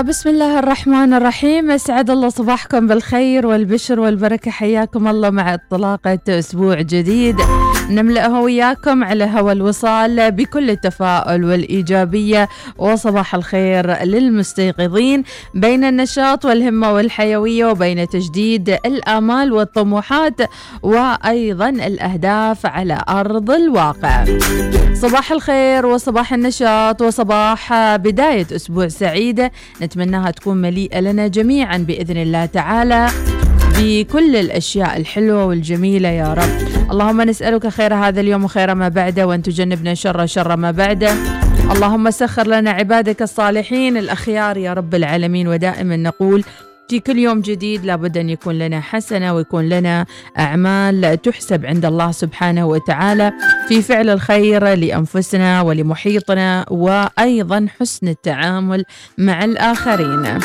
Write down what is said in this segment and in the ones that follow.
بسم الله الرحمن الرحيم. اسعد الله صباحكم بالخير والبشر والبركة. حياكم الله مع انطلاقه أسبوع جديد. نملأه وياكم على هوا الوصال بكل التفاؤل والإيجابية وصباح الخير للمستيقظين بين النشاط والهمة والحيوية وبين تجديد الآمال والطموحات وأيضا الأهداف على أرض الواقع. صباح الخير وصباح النشاط وصباح بداية أسبوع سعيده نتمناها تكون مليئة لنا جميعا بإذن الله تعالى بكل الأشياء الحلوة والجميلة يا رب. اللهم نسألك خير هذا اليوم وخير ما بعده وأن تجنبنا شر شر ما بعده. اللهم سخر لنا عبادك الصالحين الأخيار يا رب العالمين. ودائما نقول في كل يوم جديد لابد أن يكون لنا حسنة ويكون لنا أعمال تحسب عند الله سبحانه وتعالى. في فعل الخير لأنفسنا ولمحيطنا وأيضا حسن التعامل مع الآخرين.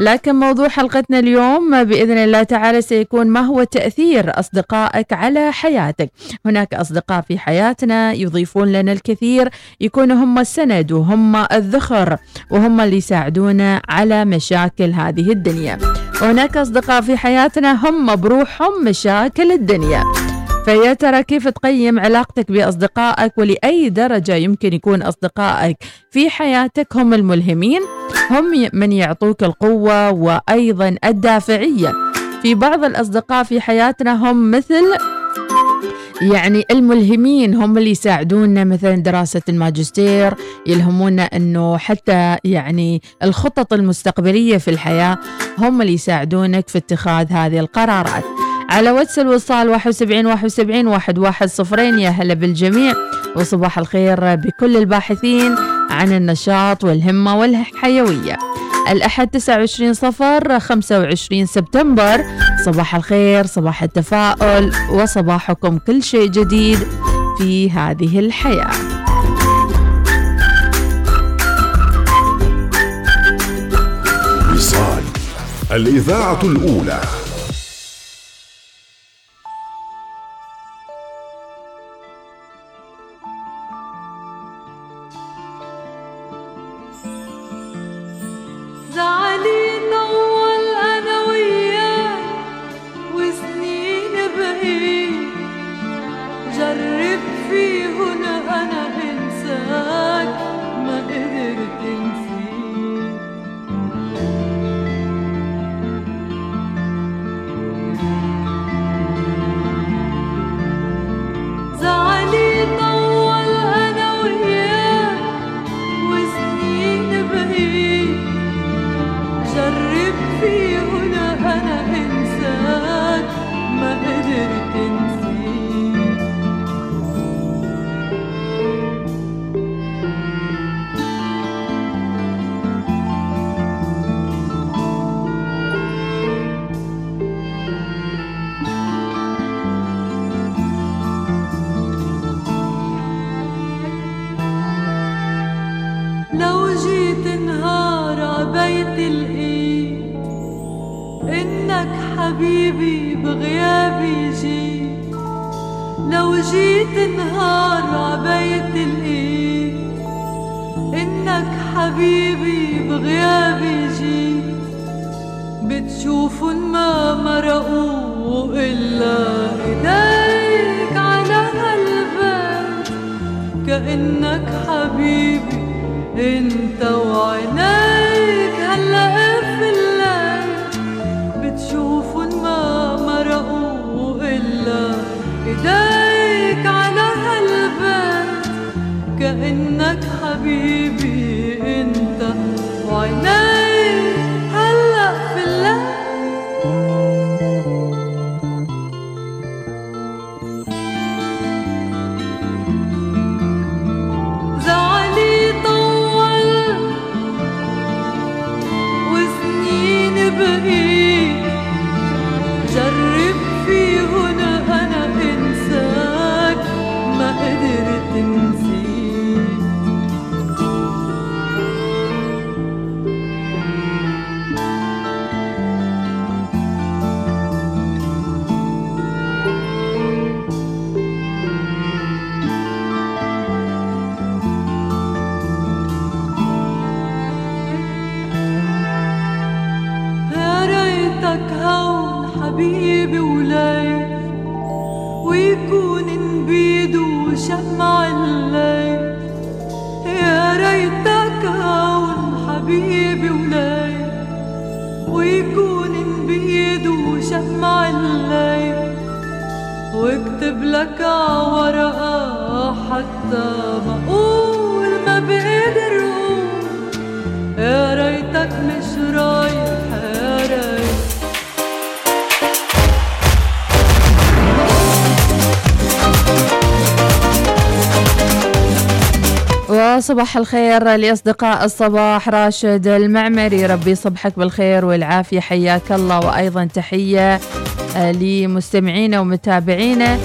لكن موضوع حلقتنا اليوم بإذن الله تعالى سيكون ما هو تأثير أصدقائك على حياتك؟ هناك أصدقاء في حياتنا يضيفون لنا الكثير يكونوا هم السند وهم الذخر وهم اللي يساعدونا على مشاكل هذه الدنيا. وهناك أصدقاء في حياتنا هم بروحهم مشاكل الدنيا. فيا ترى كيف تقيم علاقتك بأصدقائك ولأي درجة يمكن يكون أصدقائك في حياتك؟ هم الملهمين هم من يعطوك القوة وأيضا الدافعية. في بعض الأصدقاء في حياتنا هم مثل يعني الملهمين هم اللي يساعدونا مثلا دراسة الماجستير يلهمونا أنه حتى يعني الخطط المستقبلية في الحياة هم اللي يساعدونك في اتخاذ هذه القرارات. على واتس الوصال 71 71 واحد واحد صفرين. يا هلا بالجميع وصباح الخير بكل الباحثين عن النشاط والهمة والحيوية. الأحد 29 صفر 25 سبتمبر. صباح الخير صباح التفاؤل وصباحكم كل شيء جديد في هذه الحياة. الإذاعة الأولى. شوف ما مرقوا إلا إيديك على هالبيت كأنك حبيبي انت وعينيك لك هون حبيبي وليل ويكون نبيد وشمع الليل. يا ريتك هون حبيبي وليل ويكون نبيد وشمع الليل. واكتب لك عورقة حتى ما أقول ما بقدر أقول. يا ريتك مش وصباح الخير لأصدقاء الصباح راشد المعمري. ربي صبحك بالخير والعافية. حياك الله. وأيضا تحية آه، لمستمعينا ومتابعينا.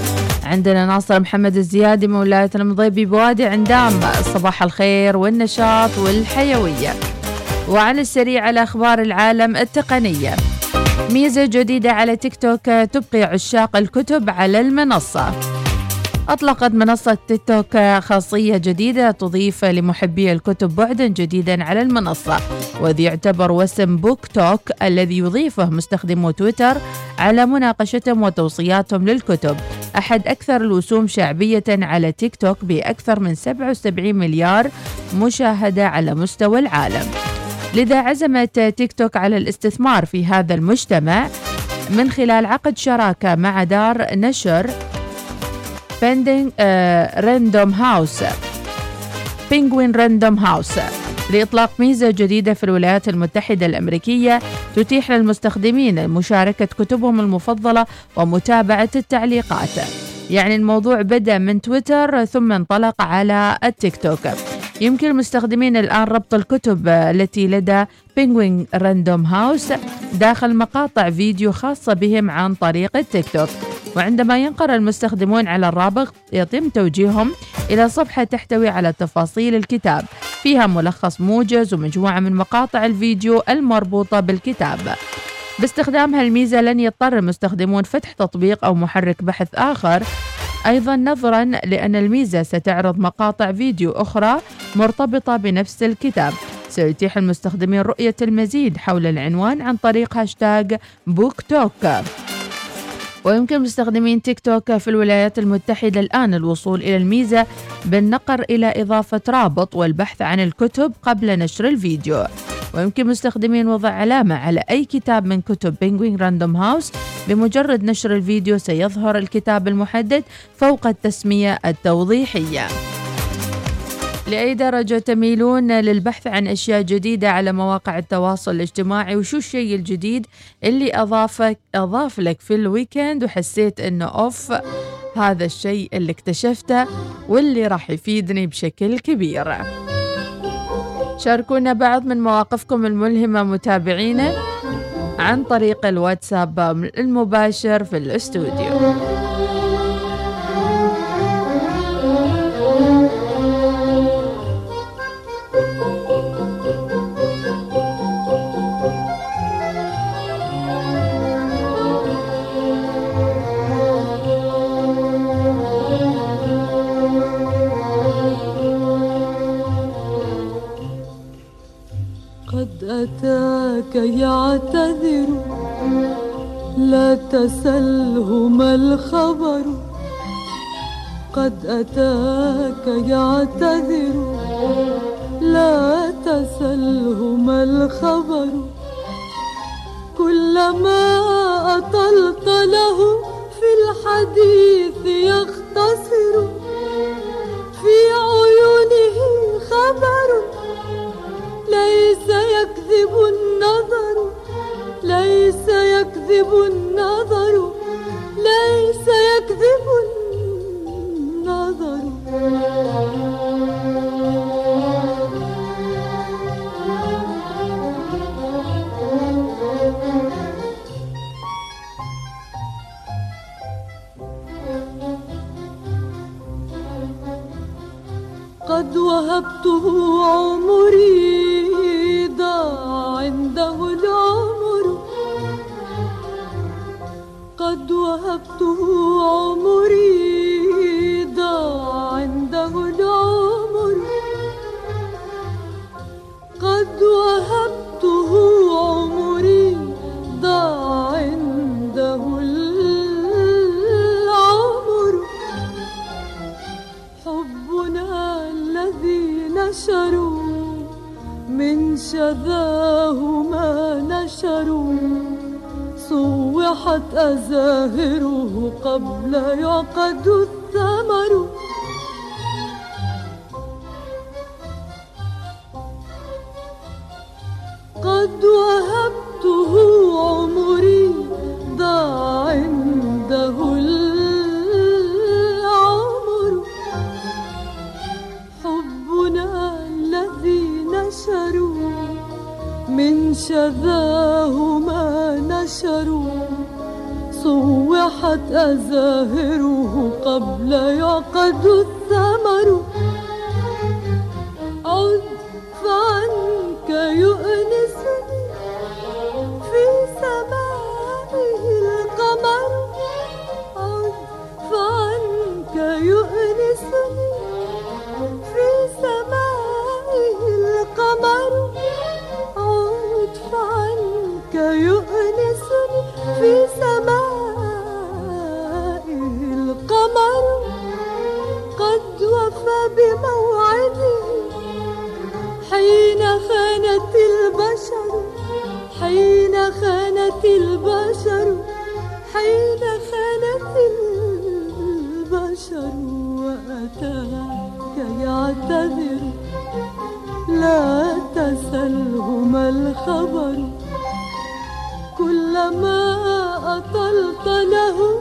عندنا ناصر محمد الزيادي من ولاية المضيبي بوادي عندام. صباح الخير والنشاط والحيوية. وعلى السريع على أخبار العالم التقنية. ميزة جديدة على تيك توك تبقي عشاق الكتب على المنصة. أطلقت منصة تيك توك خاصية جديدة تضيف لمحبي الكتب بعدا جديدا على المنصة وذ يعتبر وسم بوك توك الذي يضيفه مستخدمو تويتر على مناقشتهم وتوصياتهم للكتب. أحد أكثر الوسوم شعبية على تيك توك بأكثر من 77 مليار مشاهدة على مستوى العالم. لذا عزمت تيك توك على الاستثمار في هذا المجتمع من خلال عقد شراكة مع دار نشر بيندينج Random House Penguin Random House لإطلاق ميزة جديدة في الولايات المتحدة الأمريكية تتيح للمستخدمين مشاركة كتبهم المفضلة ومتابعة التعليقات. يعني الموضوع بدأ من تويتر ثم انطلق على التيك توك. يمكن المستخدمين الآن ربط الكتب التي لدى Penguin Random House داخل مقاطع فيديو خاصة بهم عن طريق التيك توك. وعندما ينقر المستخدمون على الرابط يتم توجيههم إلى صفحة تحتوي على تفاصيل الكتاب. فيها ملخص موجز ومجموعة من مقاطع الفيديو المربوطة بالكتاب. باستخدام هالميزة لن يضطر المستخدمون فتح تطبيق أو محرك بحث آخر. أيضا نظرا لأن الميزة ستعرض مقاطع فيديو أخرى مرتبطة بنفس الكتاب. سيتيح المستخدمين رؤية المزيد حول العنوان عن طريق hashtag BookTok ويمكن مستخدمين تيك توك في الولايات المتحدة الآن الوصول إلى الميزة بالنقر إلى إضافة رابط والبحث عن الكتب قبل نشر الفيديو. ويمكن مستخدمين وضع علامة على أي كتاب من كتب Penguin Random House بمجرد نشر الفيديو سيظهر الكتاب المحدد فوق التسمية التوضيحية. لأي درجة تميلون للبحث عن أشياء جديدة على مواقع التواصل الاجتماعي وشو الشيء الجديد اللي أضافك أضاف لك في ال weekend وحسيت إنه أوف هذا الشيء اللي اكتشفته واللي راح يفيدني بشكل كبير. شاركونا بعض من مواقفكم الملهمة متابعينا عن طريق الواتساب المباشر في الاستوديو. أتاك يعتذر. لا تسله ما الخبر. قد أتاك يعتذر. لا تسله ما الخبر. كلما أطلت له في الحديث يختصر. يكذب النظر ليس يكذب النظر ليس يكذب النظر. قد وهبته عمري عمري ضاع عنده العمر. قد وهبته عمري ضاع عنده العمر. حبنا الذي نشروا من شذاه ما نشروا. صوحت أزاهره قبل يعقد حين خانت البشر حين خانت البشر وأتى كي يعتذر. لا تسله ما الخبر كلما أطلت له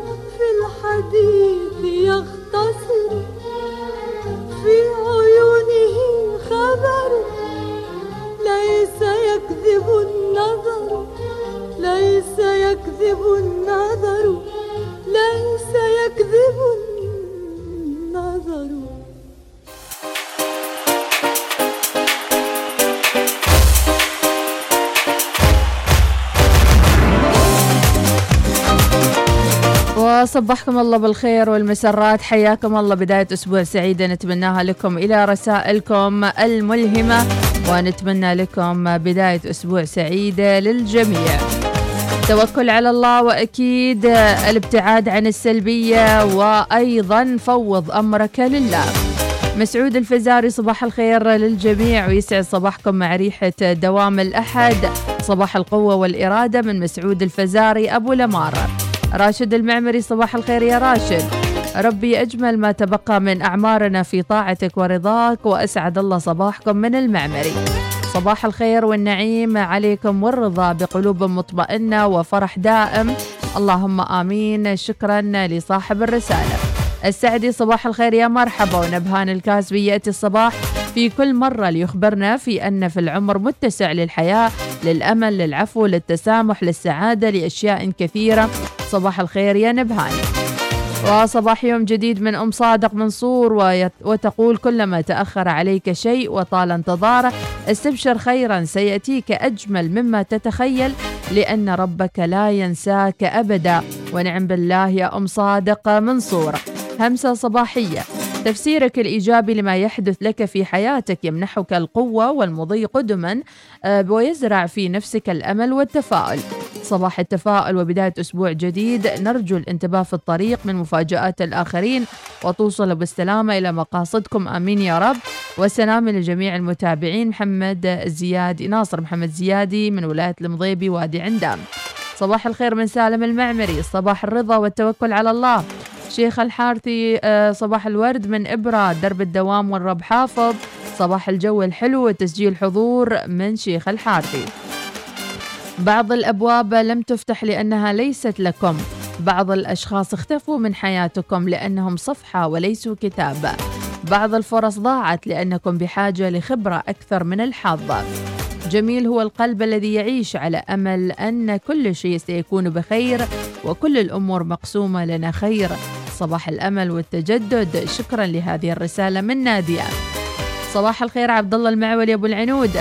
وصبحكم الله بالخير والمسرات. حياكم الله بداية أسبوع سعيدة. نتمناها لكم إلى رسائلكم الملهمة ونتمنى لكم بداية أسبوع سعيدة للجميع. توكل على الله وأكيد الابتعاد عن السلبية وأيضا فوض أمرك لله. مسعود الفزاري صباح الخير للجميع. ويسعد صباحكم مع ريحة دوام الأحد. صباح القوة والإرادة من مسعود الفزاري أبو لمارة. راشد المعمري صباح الخير يا راشد. ربي أجمل ما تبقى من أعمارنا في طاعتك ورضاك وأسعد الله صباحكم من المعمري. صباح الخير والنعيم عليكم والرضا بقلوب مطمئنة وفرح دائم. اللهم آمين. شكرا لصاحب الرسالة. السعدي صباح الخير يا مرحبا. ونبهان الكاسبي يأتي الصباح. في كل مرة ليخبرنا في أن في العمر متسع للحياة للأمل للعفو للتسامح للسعادة لأشياء كثيرة. صباح الخير يا نبهان. وصباح يوم جديد من أم صادق منصور وتقول كلما تأخر عليك شيء وطال انتظاره استبشر خيرا سيأتيك أجمل مما تتخيل لأن ربك لا ينساك أبدا. ونعم بالله يا أم صادق منصور همسة صباحية. تفسيرك الإيجابي لما يحدث لك في حياتك يمنحك القوة والمضي قدما آه، ويزرع في نفسك الأمل والتفاؤل. صباح التفاؤل وبداية أسبوع جديد. نرجو الانتباه في الطريق من مفاجآت الآخرين. وتوصلوا بالسلامة إلى مقاصدكم. آمين يا رب. والسلام لجميع المتابعين. محمد زيادي ناصر محمد زيادي من ولاية المضيبي وادي عندام. صباح الخير من سالم المعمري. صباح الرضا والتوكل على الله. شيخ الحارثي آه، صباح الورد من إبرة درب الدوام والرب حافظ صباح الجو الحلو وتسجيل حضور من شيخ الحارثي. بعض الأبواب لم تفتح لأنها ليست لكم. بعض الأشخاص اختفوا من حياتكم لأنهم صفحة وليسوا كتاب. بعض الفرص ضاعت لأنكم بحاجة لخبرة أكثر من الحظ. جميل هو القلب الذي يعيش على أمل أن كل شيء سيكون بخير وكل الأمور مقسومة لنا خير. صباح الأمل والتجدد. شكرا لهذه الرسالة من نادية. صباح الخير عبد الله المعولي أبو العنود.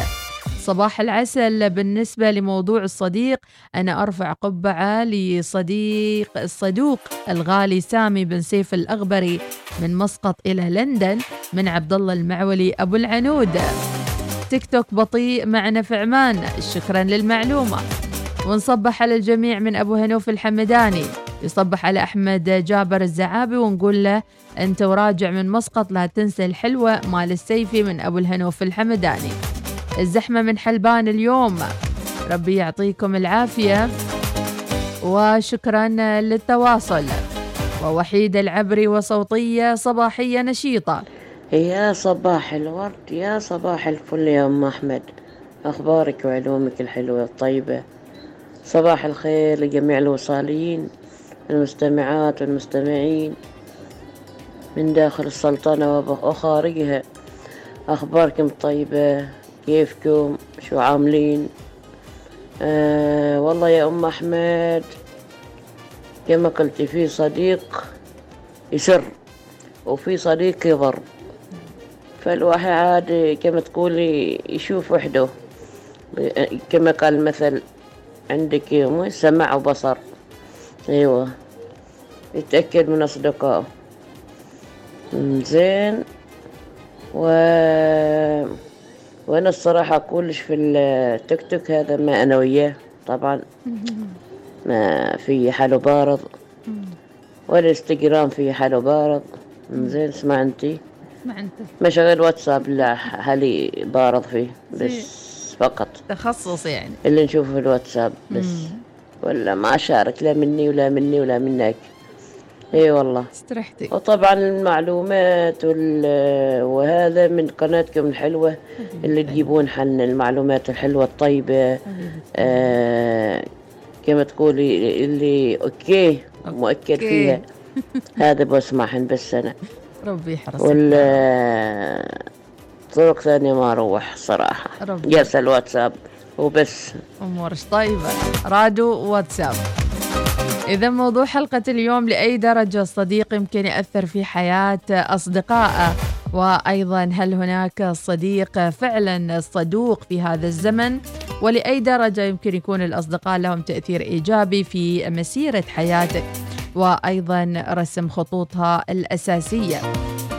صباح العسل بالنسبة لموضوع الصديق. أنا أرفع قبعة لصديق الصدوق الغالي سامي بن سيف الأغبري من مسقط إلى لندن من عبد الله المعولي أبو العنود. تيك توك بطيء معنا في عمان شكرا للمعلومة. ونصبح على الجميع من أبو هنوف الحمداني. يصبح على أحمد جابر الزعابي ونقول له أنت وراجع من مسقط لا تنسى الحلوة مال السيفي من أبو الهنوف الحمداني. الزحمة من حلبان اليوم. ربي يعطيكم العافية وشكرا للتواصل. ووحيد العبري وصوتية صباحية نشيطة. يا صباح الورد يا صباح الفل يا أم أحمد. أخبارك وعلومك الحلوة الطيبة. صباح الخير لجميع الوصاليين المستمعات والمستمعين. من داخل السلطنة وخارجها أخباركم طيبة؟ كيفكم؟ شو عاملين؟ آه والله يا أم أحمد كما قلت في صديق يسر وفي صديق يضر. فالواحد عاد كما تقولي يشوف وحده. كما قال المثل عندك مو سمع وبصر. أيوه. يتأكد من أصدقائه. زين. و وأنا الصراحة كلش في التيك توك هذا ما أنا وياه. طبعا ما في حاله بارض والإنستغرام في حاله بارض زين اسمع أنتي. ما شغل واتساب لا هلي بارض فيه. بس فقط. تخصص يعني. اللي نشوفه في الواتساب بس. ولا ما أشارك لا مني ولا مني ولا منك. إي والله. استرحتي. وطبعا المعلومات وال- وهذا من قناتكم الحلوة اللي تجيبون حن المعلومات الحلوة الطيبة. آه كما تقولي اللي أوكي مؤكد. فيها. هذا بسمعهن بس أنا. ربي يحرسك. ولا طرق ثانية ما أروح صراحة. جالسة الواتساب وبس. أمورش طيبة؟ رادو واتساب. إذا موضوع حلقة اليوم لأي درجة الصديق يمكن يأثر في حياة أصدقائه؟ وأيضا هل هناك صديق فعلا صدوق في هذا الزمن؟ ولأي درجة يمكن يكون الأصدقاء لهم تأثير إيجابي في مسيرة حياتك؟ وأيضا رسم خطوطها الأساسية.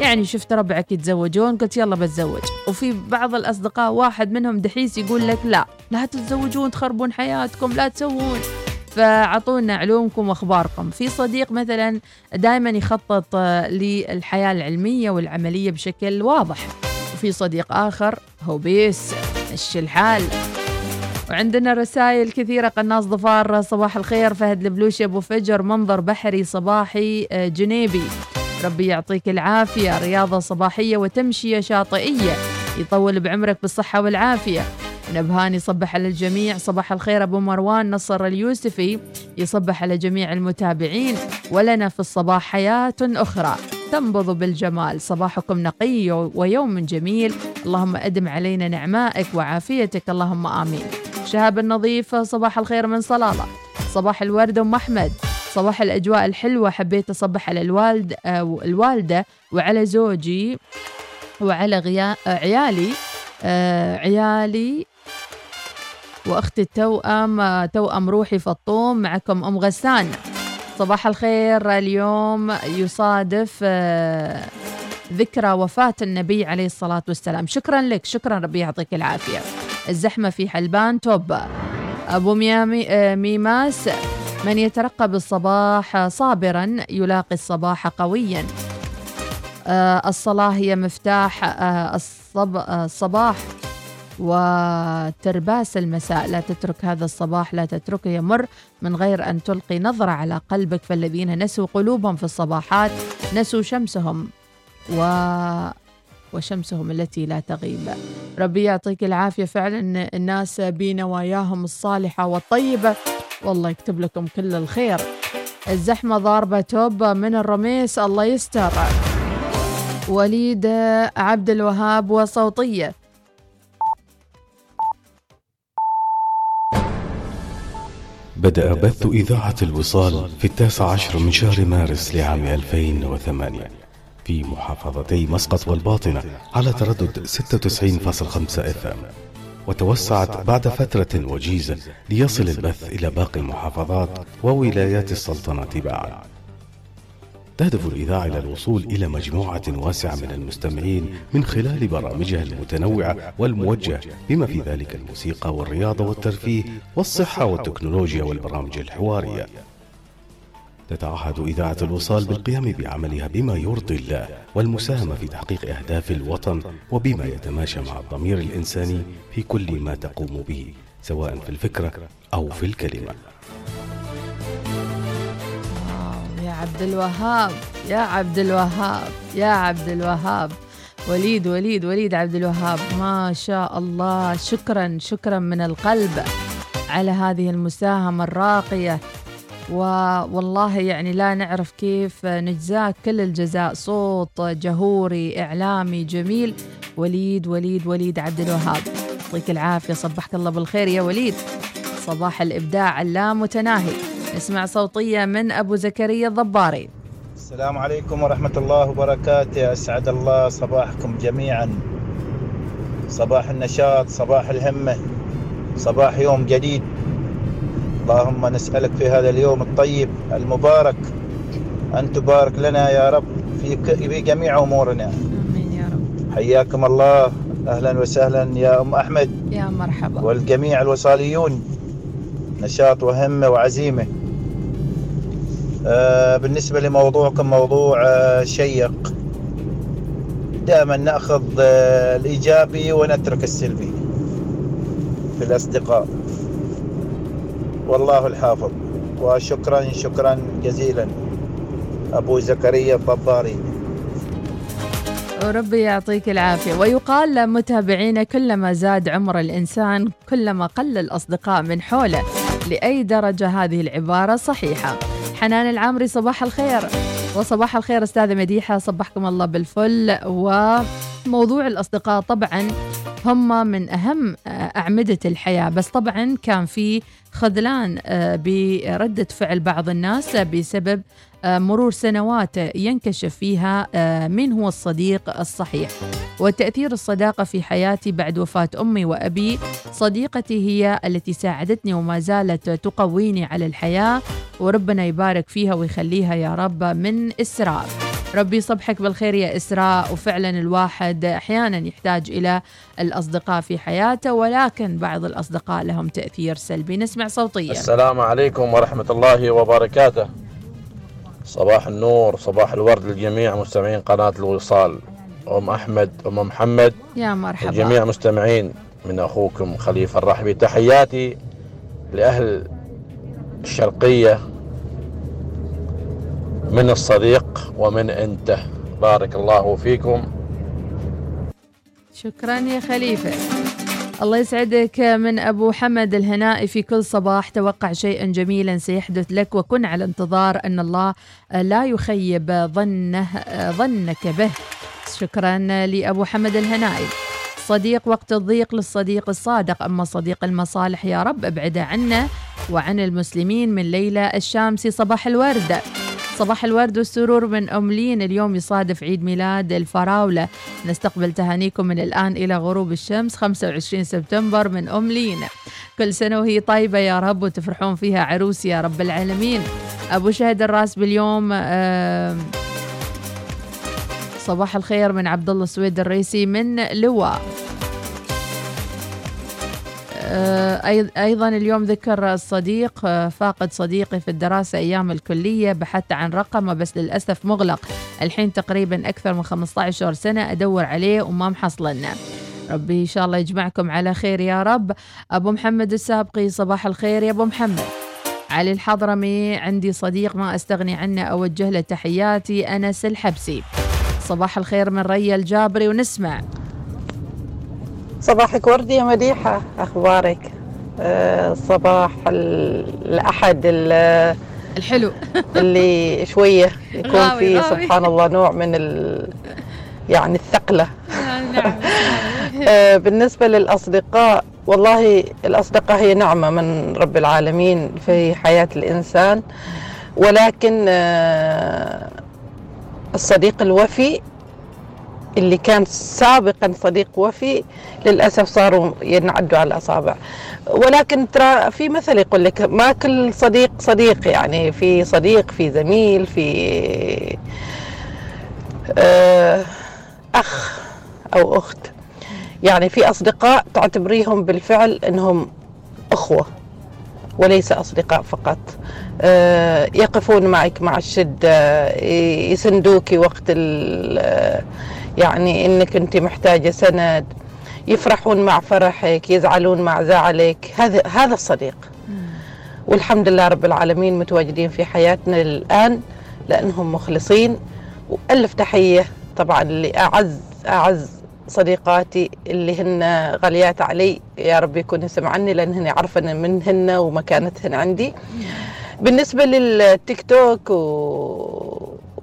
يعني شفت ربعك يتزوجون قلت يلا بتزوج. وفي بعض الأصدقاء واحد منهم دحيس يقول لك لا لا تتزوجون تخربون حياتكم لا تسوون. فأعطونا علومكم وأخباركم. في صديق مثلا دائما يخطط للحياة العلمية والعملية بشكل واضح. وفي صديق آخر هو بيس مشي الحال. وعندنا رسائل كثيرة. قناص ظفار صباح الخير. فهد البلوشي أبو فجر منظر بحري صباحي آه، جنيبي. ربي يعطيك العافية. رياضة صباحية وتمشية شاطئية. يطول بعمرك بالصحة والعافية. نبهان يصبح على الجميع. صباح الخير أبو مروان نصر اليوسفي. يصبح على جميع المتابعين. ولنا في الصباح حياة أخرى. تنبض بالجمال. صباحكم نقي ويوم جميل. اللهم أدم علينا نعمائك وعافيتك. اللهم آمين. شهاب النظيف صباح الخير من صلالة. صباح الورد أم أحمد. صباح الأجواء الحلوة. حبيت أصبح على الوالد آه، الوالدة وعلى زوجي وعلى غيا... عيالي آه، عيالي وأختي التوأم آه، توأم روحي فطوم. معكم أم غسان. صباح الخير. اليوم يصادف آه، ذكرى وفاة النبي عليه الصلاة والسلام. شكرا لك شكرا ربي يعطيك العافية. الزحمة في حلبان توب أبو ميامي آه، ميماس من يترقب الصباح صابرا يلاقي الصباح قويا. آه، الصلاة هي مفتاح الصب... الصباح. وترباس المساء. لا تترك هذا الصباح لا تتركه يمر من غير أن تلقي نظرة على قلبك. فالذين نسوا قلوبهم في الصباحات نسوا شمسهم و وشمسهم التي لا تغيب. ربي يعطيك العافية. فعلا الناس بنواياهم الصالحة والطيبة. والله يكتب لكم كل الخير. الزحمة ضاربة توب من الرميس. الله يستر. وليد عبد الوهاب وصوتية. بدأ بث إذاعة الوصال في التاسع عشر من شهر مارس لعام 2008 في محافظتي مسقط والباطنة على تردد 96.5 اف ام وتوسعت بعد فترة وجيزة ليصل البث إلى باقي المحافظات وولايات السلطنة بعد تهدف الإذاعة إلى الوصول إلى مجموعة واسعة من المستمعين من خلال برامجها المتنوعة والموجهة بما في ذلك الموسيقى والرياضة والترفيه والصحة والتكنولوجيا والبرامج الحوارية. تتعهد إذاعة الوصال بالقيام بعملها بما يرضي الله والمساهمة في تحقيق أهداف الوطن وبما يتماشى مع الضمير الإنساني في كل ما تقوم به سواء في الفكرة أو في الكلمة. عبد الوهاب يا عبد الوهاب يا عبد الوهاب وليد وليد وليد عبد الوهاب ما شاء الله. شكرا شكرا من القلب على هذه المساهمة الراقية. والله يعني لا نعرف كيف نجزاك. كل الجزاء. صوت جهوري إعلامي جميل. وليد وليد وليد عبد الوهاب يعطيك العافية. صبحك الله بالخير يا وليد. صباح الإبداع اللامتناهي. نسمع صوتية من أبو زكريا الضباري. السلام عليكم ورحمة الله وبركاته. أسعد الله صباحكم جميعا. صباح النشاط صباح الهمة صباح يوم جديد. اللهم نسألك في هذا اليوم الطيب المبارك أن تبارك لنا يا رب في, في جميع أمورنا. آمين يا رب. حياكم الله. أهلا وسهلا يا أم أحمد. يا مرحبا. والجميع الوصاليون. نشاط وهمة وعزيمة. بالنسبة لموضوعكم موضوع آه شيق. دائما نأخذ آه الإيجابي ونترك السلبي في الأصدقاء. والله الحافظ. وشكرا شكرا جزيلا. أبو زكريا الضباري. وربي يعطيك العافية. ويقال لمتابعينا كلما زاد عمر الإنسان كلما قل الأصدقاء من حوله. لأي درجة هذه العبارة صحيحة؟ حنان العامري صباح الخير. وصباح الخير أستاذة مديحة صبحكم الله بالفل. وموضوع الأصدقاء طبعا هم من أهم أعمدة الحياة. بس طبعا كان في خذلان بردة فعل بعض الناس بسبب مرور سنوات ينكشف فيها من هو الصديق الصحيح. وتأثير الصداقة في حياتي بعد وفاة أمي وأبي. صديقتي هي التي ساعدتني وما زالت تقويني على الحياة وربنا يبارك فيها ويخليها يا رب من إسراء ربي يصبحك بالخير يا إسراء. وفعلا الواحد أحيانا يحتاج إلى الأصدقاء في حياته ولكن بعض الأصدقاء لهم تأثير سلبي. نسمع صوتيا. السلام عليكم ورحمة الله وبركاته. صباح النور صباح الورد للجميع مستمعين قناة الوصال. أم أحمد أم محمد. يا مرحبا. الجميع مستمعين من أخوكم خليفة الرحبي. تحياتي لأهل الشرقية من الصديق ومن أنت. بارك الله فيكم. شكرا يا خليفة. الله يسعدك من أبو حمد الهنائي في كل صباح. توقع شيئا جميلا سيحدث لك وكن على انتظار أن الله لا يخيب ظنه ظنك به. شكرا لأبو حمد الهنائي. صديق وقت الضيق للصديق الصادق. أما صديق المصالح يا رب ابعده عنا وعن المسلمين من ليلى الشامسي صباح الورد. صباح الورد والسرور من أم لين اليوم يصادف عيد ميلاد الفراولة. نستقبل تهانيكم من الآن إلى غروب الشمس 25 سبتمبر من أم لين كل سنة وهي طيبة يا رب وتفرحون فيها عروس يا رب العالمين. أبو شهد الراس باليوم صباح الخير من عبد الله سويد الريسي من لواء. أيضا اليوم ذكر الصديق فاقد صديقي في الدراسة أيام الكلية بحثت عن رقمه بس للأسف مغلق. الحين تقريبا أكثر من 15 سنة أدور عليه وما محصلنا ربي إن شاء الله يجمعكم على خير يا رب. أبو محمد السابقي صباح الخير يا أبو محمد. علي الحضرمي عندي صديق ما أستغني عنه أوجه له تحياتي أنس الحبسي. صباح الخير من ريا الجابري ونسمع. صباحك وردي يا مديحة. أخبارك؟ أه صباح الأحد الحلو. اللي شوية يكون فيه. سبحان الله نوع من ال يعني الثقلة. نعم. أه بالنسبة للأصدقاء والله الأصدقاء هي نعمة من رب العالمين في حياة الإنسان. ولكن أه الصديق الوفي اللي كان سابقا صديق وفي للأسف صاروا ينعدوا على الأصابع. ولكن ترى في مثل يقول لك ما كل صديق صديق يعني في صديق في زميل في آه، أخ أو أخت. يعني في أصدقاء تعتبريهم بالفعل إنهم أخوة وليس أصدقاء فقط. آه، يقفون معك مع الشدة يسندوك وقت يعني إنك أنت محتاجة سند يفرحون مع فرحك يزعلون مع زعلك. هذا هذا الصديق والحمد لله رب العالمين متواجدين في حياتنا الآن لأنهم مخلصين. وألف تحية طبعا لأعز أعز صديقاتي اللي هن غاليات علي. يا رب يكون سمعني لأن هن عارفة منهن ومكانتهن عندي. بالنسبة للتيك توك و...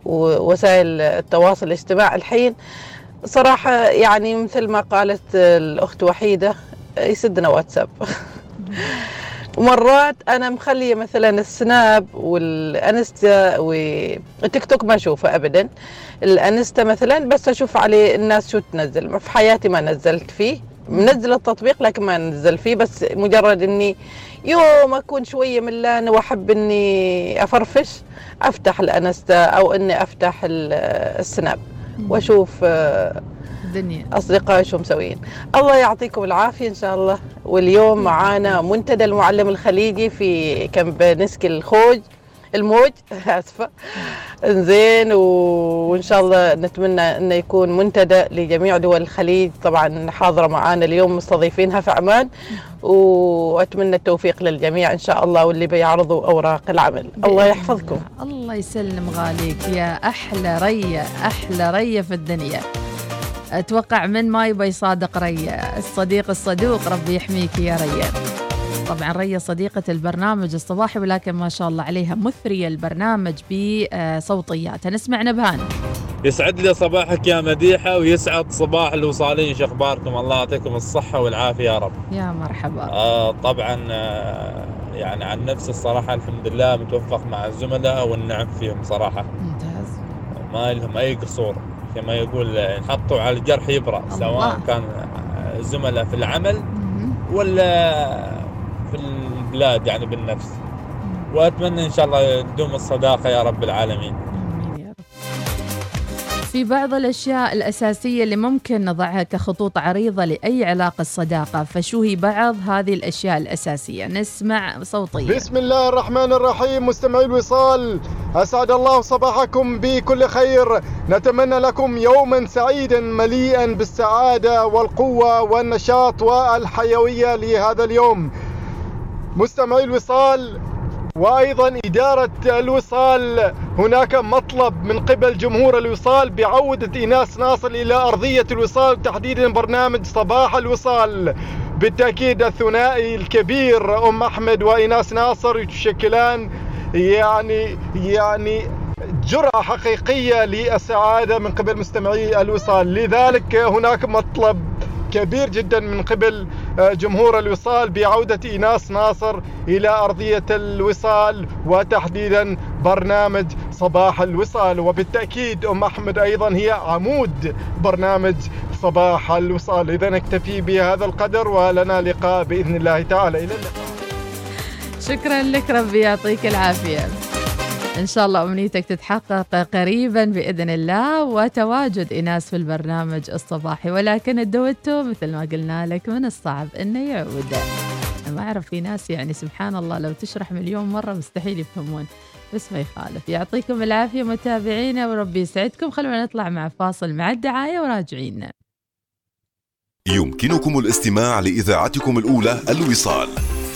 ووسائل التواصل الاجتماعي الحين. صراحة يعني مثل ما قالت الأخت وحيدة يسدنا واتساب. ومرات أنا مخلية مثلا السناب والإنستا والتيك توك ما أشوفه ابدا. الإنستا مثلا بس أشوف عليه الناس شو تنزل. في حياتي ما نزلت فيه. منزل التطبيق لكن ما نزل فيه بس مجرد إني يوم أكون شوية ملانة وأحب إني أفرفش أفتح الانستا أو إني أفتح ال- السناب وأشوف آه، الدنيا. أصدقائي شو مسويين. الله يعطيكم العافية إن شاء الله. واليوم معانا منتدى المعلم الخليجي في كامب نسك الخوج. الموج. آسفة. زين وإن شاء الله نتمنى إنه يكون منتدى لجميع دول الخليج. طبعا حاضرة معانا اليوم مستضيفينها في عمان. وأتمنى التوفيق للجميع إن شاء الله واللي بيعرضوا أوراق العمل. الله يحفظكم. الله. يسلم غاليك. يا أحلى رية أحلى رية في الدنيا. أتوقع من ما يبى يصادق رية؟ الصديق الصدوق ربي يحميك يا رية. طبعا ريه صديقة البرنامج الصباحي ولكن ما شاء الله عليها مثرية البرنامج بصوتياتها نسمع نبهان. يسعد لي صباحك يا مديحة ويسعد صباح الوصالين. شو أخباركم؟ الله يعطيكم الصحة والعافية يا رب. يا مرحبا. آه طبعا آه يعني عن نفسي الصراحة الحمد لله متوفق مع الزملاء والنعم فيهم صراحة. ممتاز. ما لهم أي قصور كما يقول آه، نحطوا على الجرح يبرأ. سواء كان زملاء في العمل. ولا في البلاد يعني بالنفس. وأتمنى إن شاء الله تدوم الصداقة يا رب العالمين. آمين يا رب. في بعض الأشياء الأساسية اللي ممكن نضعها كخطوط عريضة لأي علاقة صداقة فشو هي بعض هذه الأشياء الأساسية. نسمع صوتية. بسم الله الرحمن الرحيم مستمعي الوصال أسعد الله صباحكم بكل خير. نتمنى لكم يوما سعيدا مليئا بالسعادة والقوة والنشاط والحيوية لهذا اليوم. مستمعي الوصال وأيضا إدارة الوصال. هناك مطلب من قبل جمهور الوصال بعودة إيناس ناصر إلى أرضية الوصال تحديدا برنامج صباح الوصال. بالتأكيد الثنائي الكبير أم أحمد وإيناس ناصر يشكلان يعني يعني جرعه حقيقية للسعادة من قبل مستمعي الوصال. لذلك هناك مطلب كبير جدا من قبل جمهور الوصال بعودة إيناس ناصر إلى أرضية الوصال وتحديدا برنامج صباح الوصال. وبالتأكيد أم أحمد أيضا هي عمود برنامج صباح الوصال. إذا نكتفي بهذا القدر ولنا لقاء بإذن الله تعالى. إلى اللقاء. شكرا لك ربي يعطيك العافية. إن شاء الله أمنيتك تتحقق قريبا بإذن الله وتواجد إناس في البرنامج الصباحي. ولكن الدويتو مثل ما قلنا لك من الصعب إنه يعود. أنا ما أعرف في ناس يعني سبحان الله لو تشرح مليون مرة مستحيل يفهمون بس ما يخالف. يعطيكم العافية متابعينا وربي يسعدكم. خلونا نطلع مع فاصل مع الدعاية وراجعين يمكنكم الاستماع لإذاعتكم الأولى الوصال.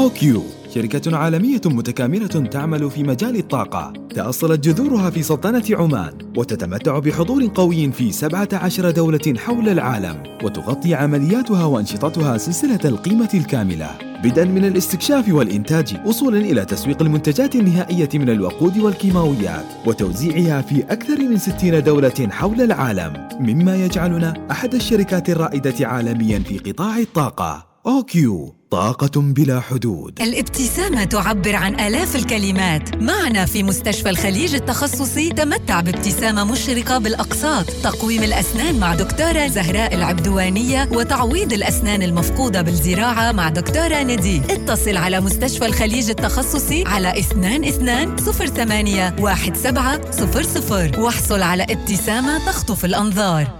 أوكيو شركة عالمية متكاملة تعمل في مجال الطاقة. تأصلت جذورها في سلطنة عمان وتتمتع بحضور قوي في 17 دولة حول العالم وتغطي عملياتها وأنشطتها سلسلة القيمة الكاملة. بدءا من الاستكشاف والإنتاج وصولا إلى تسويق المنتجات النهائية من الوقود والكيماويات وتوزيعها في أكثر من 60 دولة حول العالم. مما يجعلنا أحد الشركات الرائدة عالميا في قطاع الطاقة. أوكيو طاقة بلا حدود. الابتسامة تعبر عن آلاف الكلمات. معنا في مستشفى الخليج التخصصي تمتع بابتسامة مشرقة بالأقساط. تقويم الأسنان مع دكتورة زهراء العبدوانية وتعويض الأسنان المفقودة بالزراعة مع دكتورة ندي اتصل على مستشفى الخليج التخصصي على 22 08 1700 واحصل على ابتسامة تخطف الأنظار.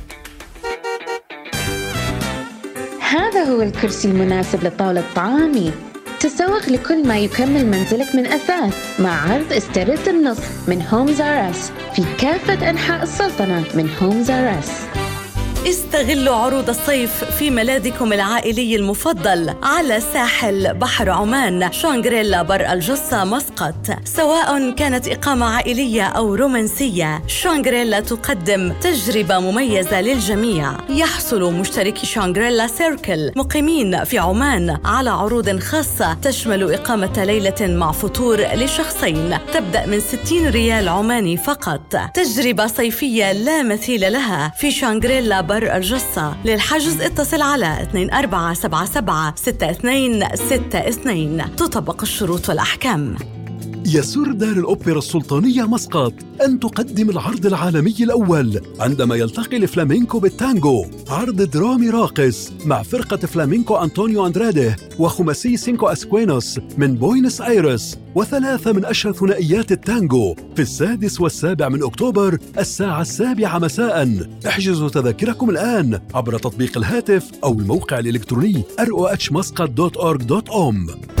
هذا هو الكرسي المناسب لطاولة طعامي تسوق لكل ما يكمل منزلك من أثاث مع عرض استرد النصف من هومز اس في كافة أنحاء السلطنة من هومز اس استغلوا عروض الصيف في ملاذكم العائلي المفضل على ساحل بحر عمان شانغريلا بر الجصة مسقط. سواء كانت إقامة عائلية أو رومانسية شانغريلا تقدم تجربة مميزة للجميع. يحصل مشتركي شانغريلا سيركل مقيمين في عمان على عروض خاصة تشمل إقامة ليلة مع فطور لشخصين. تبدأ من 60 ريال عماني فقط. تجربة صيفية لا مثيل لها في شانغريلا بر الجصة للحجز اتصل على 2477 6262 تطبق الشروط والأحكام. يسر دار الأوبرا السلطانية مسقط أن تقدم العرض العالمي الأول عندما يلتقي الفلامينكو بالتانجو. عرض درامي راقص مع فرقة فلامينكو أنطونيو أندرادي وخماسي سينكو أسكوينوس من بوينس آيرس وثلاثة من أشهر ثنائيات التانجو في السادس والسابع من أكتوبر الساعة السابعة مساء. احجزوا تذاكركم الآن عبر تطبيق الهاتف أو الموقع الإلكتروني rohmuscat.org.om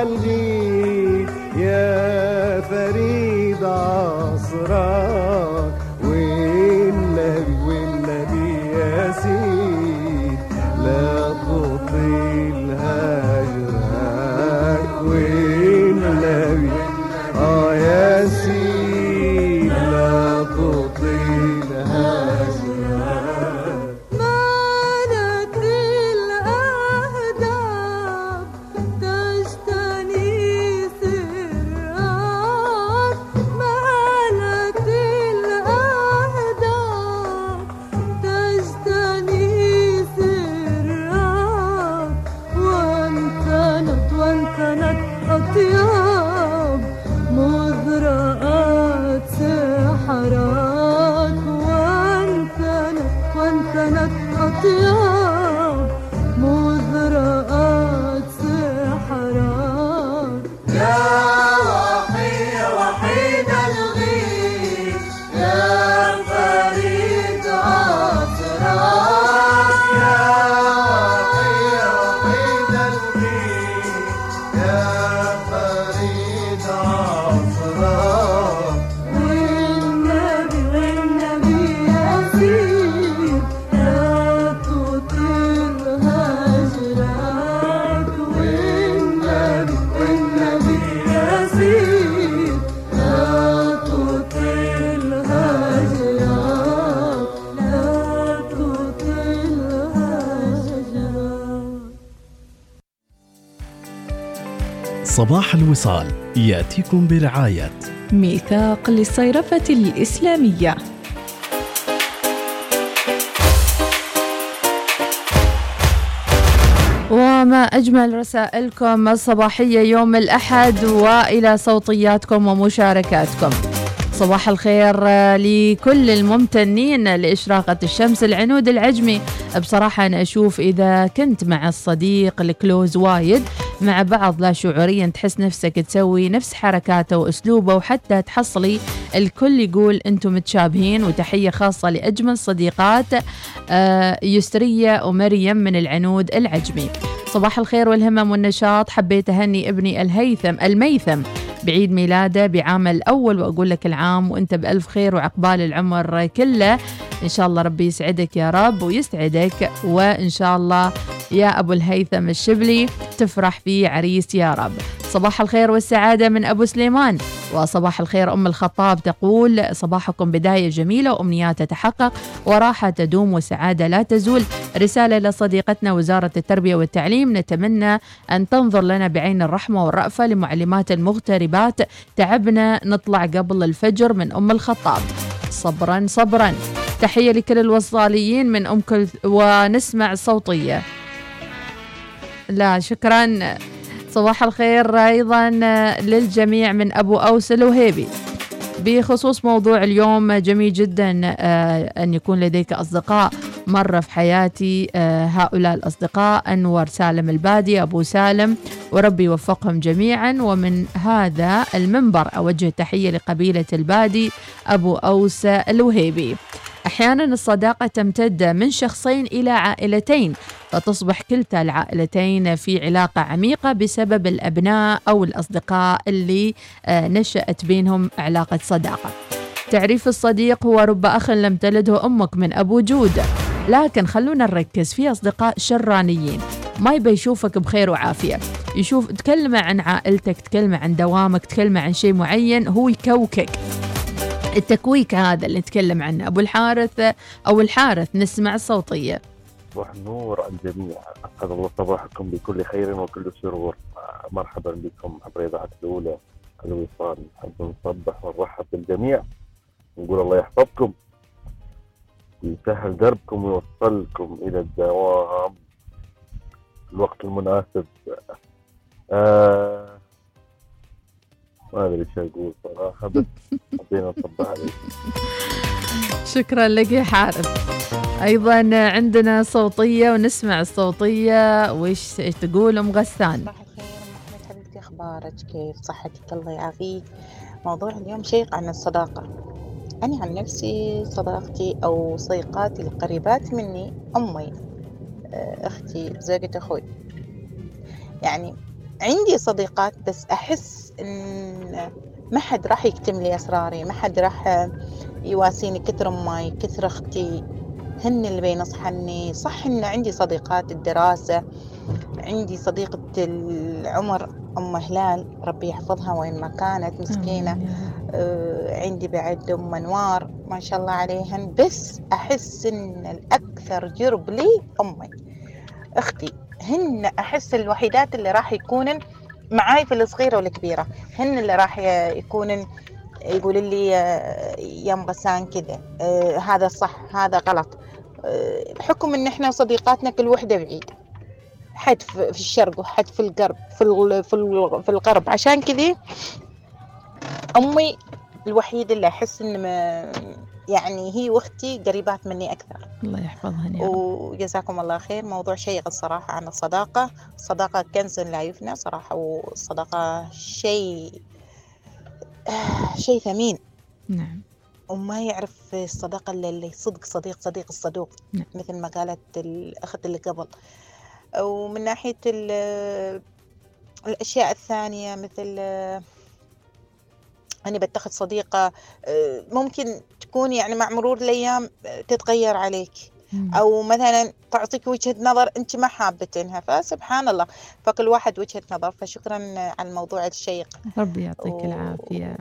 and you. صباح الوصال يأتيكم برعاية. ميثاق للصيرفة الإسلامية. وما أجمل رسائلكم الصباحية يوم الأحد وإلى صوتياتكم ومشاركاتكم. صباح الخير آه، لكل الممتنين لإشراقة الشمس العنود العجمي. بصراحة أنا أشوف إذا كنت مع الصديق الكلوز وايد مع بعض لا شعوريا تحس نفسك تسوي نفس حركاته وأسلوبه وحتى تحصلي الكل يقول أنتم متشابهين وتحية خاصة لأجمل صديقات آه، يسرية ومريم من العنود العجمي. صباح الخير والهمم والنشاط. حبيت أهني ابني الهيثم الميثم بعيد ميلاده بعام الأول وأقول لك العام وأنت بألف خير وعقبال العمر كله. إن شاء الله ربي يسعدك يا رب ويسعدك وإن شاء الله يا أبو الهيثم الشبلي تفرح في عريس يا رب. صباح الخير والسعادة من أبو سليمان وصباح الخير أم الخطاب تقول صباحكم بداية جميلة وأمنيات تتحقق وراحة تدوم وسعادة لا تزول. رسالة لصديقتنا وزارة التربية والتعليم نتمنى أن تنظر لنا بعين الرحمة والرأفة لمعلمات المغتربات. تعبنا نطلع قبل الفجر من أم الخطاب. صبرا صبرا. تحية لكل الوصاليين من أم كل ونسمع الصوتية لا شكرا. صباح الخير أيضا للجميع من أبو أوس الوهيبي. بخصوص موضوع اليوم جميل جدا آه، أن يكون لديك أصدقاء مرة في حياتي آه، هؤلاء الأصدقاء أنور سالم البادي أبو سالم وربي يوفقهم جميعا. ومن هذا المنبر أوجه تحية لقبيلة البادي أبو أوس الوهيبي. أحيانا الصداقة تمتد من شخصين إلى عائلتين فتصبح كلتا العائلتين في علاقة عميقة بسبب الأبناء أو الأصدقاء اللي آه، نشأت بينهم علاقة صداقة. تعريف الصديق هو رب أخ لم تلده أمك من أبو جود. لكن خلونا نركز في أصدقاء شرانيين. ما يبي يشوفك بخير وعافية. يشوف تكلمه عن عائلتك تكلمه عن دوامك تكلمه عن شيء معين هو يكوكك. التكويك هذا اللي نتكلم عنه أبو الحارث أو الحارث نسمع الصوتية صباح النور على الجميع. أسعد الله صباحكم بكل خير وكل سرور مرحبا بكم عبر إذاعة الأولى الوصال نحب نصبح ونرحب بالجميع. ونقول الله يحفظكم ويسهل دربكم ويوصلكم إلى الدوام. الوقت المناسب. آه ما أدري إيش أقول صراحة بس حبينا نصبح عليكم شكرا لك يا حارث. أيضا عندنا صوتية ونسمع الصوتية. وش تقول أم غسان؟ حبيبتي أخبارك؟ كيف صحتك؟ الله يعافيك. موضوع اليوم شيق عن الصداقة. أنا عن نفسي صداقتي أو صديقاتي القريبات مني أمي آه، أختي زوجة أخوي. يعني عندي صديقات بس أحس إن ما حد راح يكتم لي أسراري ما حد راح يواسيني كثر أمي كثر أختي. هن اللي بينصحني صح إن عندي صديقات الدراسة عندي صديقة العمر أم هلال ربي يحفظها وين ما كانت مسكينة. آه، عندي بعد أم أنوار ما شاء الله عليهن. بس أحس إن الأكثر جرب لي أمي أختي. هن أحس الوحيدات اللي راح يكونن معاي في الصغيرة والكبيرة. هن اللي راح يكونن يقول لي آه، يا ام غسان كذا آه، هذا صح هذا غلط. آه، بحكم إن إحنا صديقاتنا كل وحدة بعيده حد في الشرق وحد في الغرب في في الغرب. عشان كذي أمي الوحيدة اللي أحس إن ما يعني هي واختي قريبات مني أكثر. الله يحفظها يا رب. وجزاكم الله خير. موضوع شيق الصراحة عن الصداقة. الصداقة كنز لا يفنى صراحة والصداقة شيء آه، شيء ثمين. نعم. وما يعرف الصداقة اللي صدق صديق صديق الصدوق نعم. مثل ما قالت الأخت اللي قبل. ومن ناحية ال- الأشياء الثانية مثل آه، أنا بتخذ صديقة آه، ممكن تكون يعني مع مرور الأيام آه، تتغير عليك. أو مثلا تعطيك وجهة نظر أنت ما حابتينها فسبحان الله. فكل واحد وجهة نظر. فشكرا على الموضوع الشيق. ربي يعطيك العافية.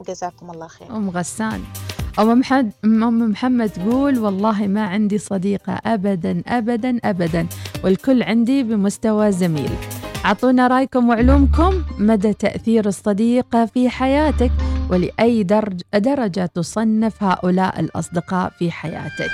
وجزاكم الله خير. أم غسان. أم محمد أم محمد تقول والله ما عندي صديقة أبدا أبدا أبدا. والكل عندي بمستوى زميل. أعطونا رأيكم وعلومكم. مدى تأثير الصديق في حياتك. ولأي درج درجة تصنف هؤلاء الأصدقاء في حياتك.